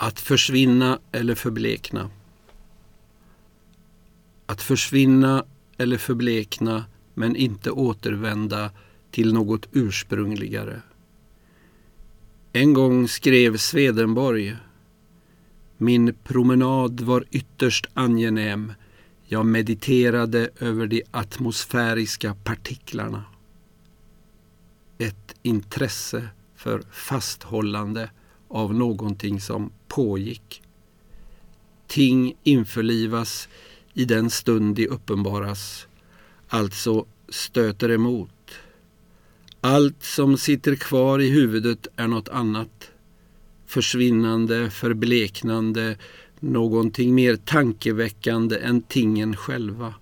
Att försvinna eller förblekna. Att försvinna eller förblekna men inte återvända till något ursprungligare. En gång skrev Swedenborg Min promenad var ytterst angenäm. Jag mediterade över de atmosfäriska partiklarna. Ett intresse för fasthållande av någonting som pågick. Ting införlivas i den stund de uppenbaras, alltså stöter emot. Allt som sitter kvar i huvudet är något annat. Försvinnande, förbleknande, någonting mer tankeväckande än tingen själva.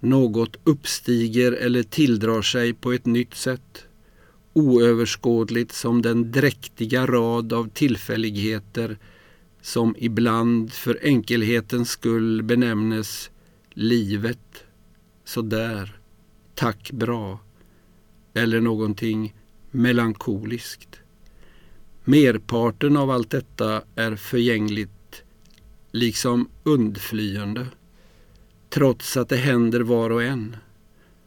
Något uppstiger eller tilldrar sig på ett nytt sätt oöverskådligt som den dräktiga rad av tillfälligheter som ibland för enkelhetens skull benämnes livet, sådär, tack bra, eller någonting melankoliskt. Merparten av allt detta är förgängligt, liksom undflyende, trots att det händer var och en,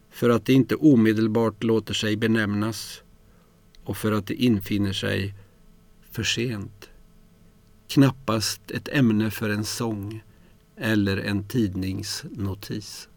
för att det inte omedelbart låter sig benämnas och för att det infinner sig för sent. Knappast ett ämne för en sång eller en tidningsnotis.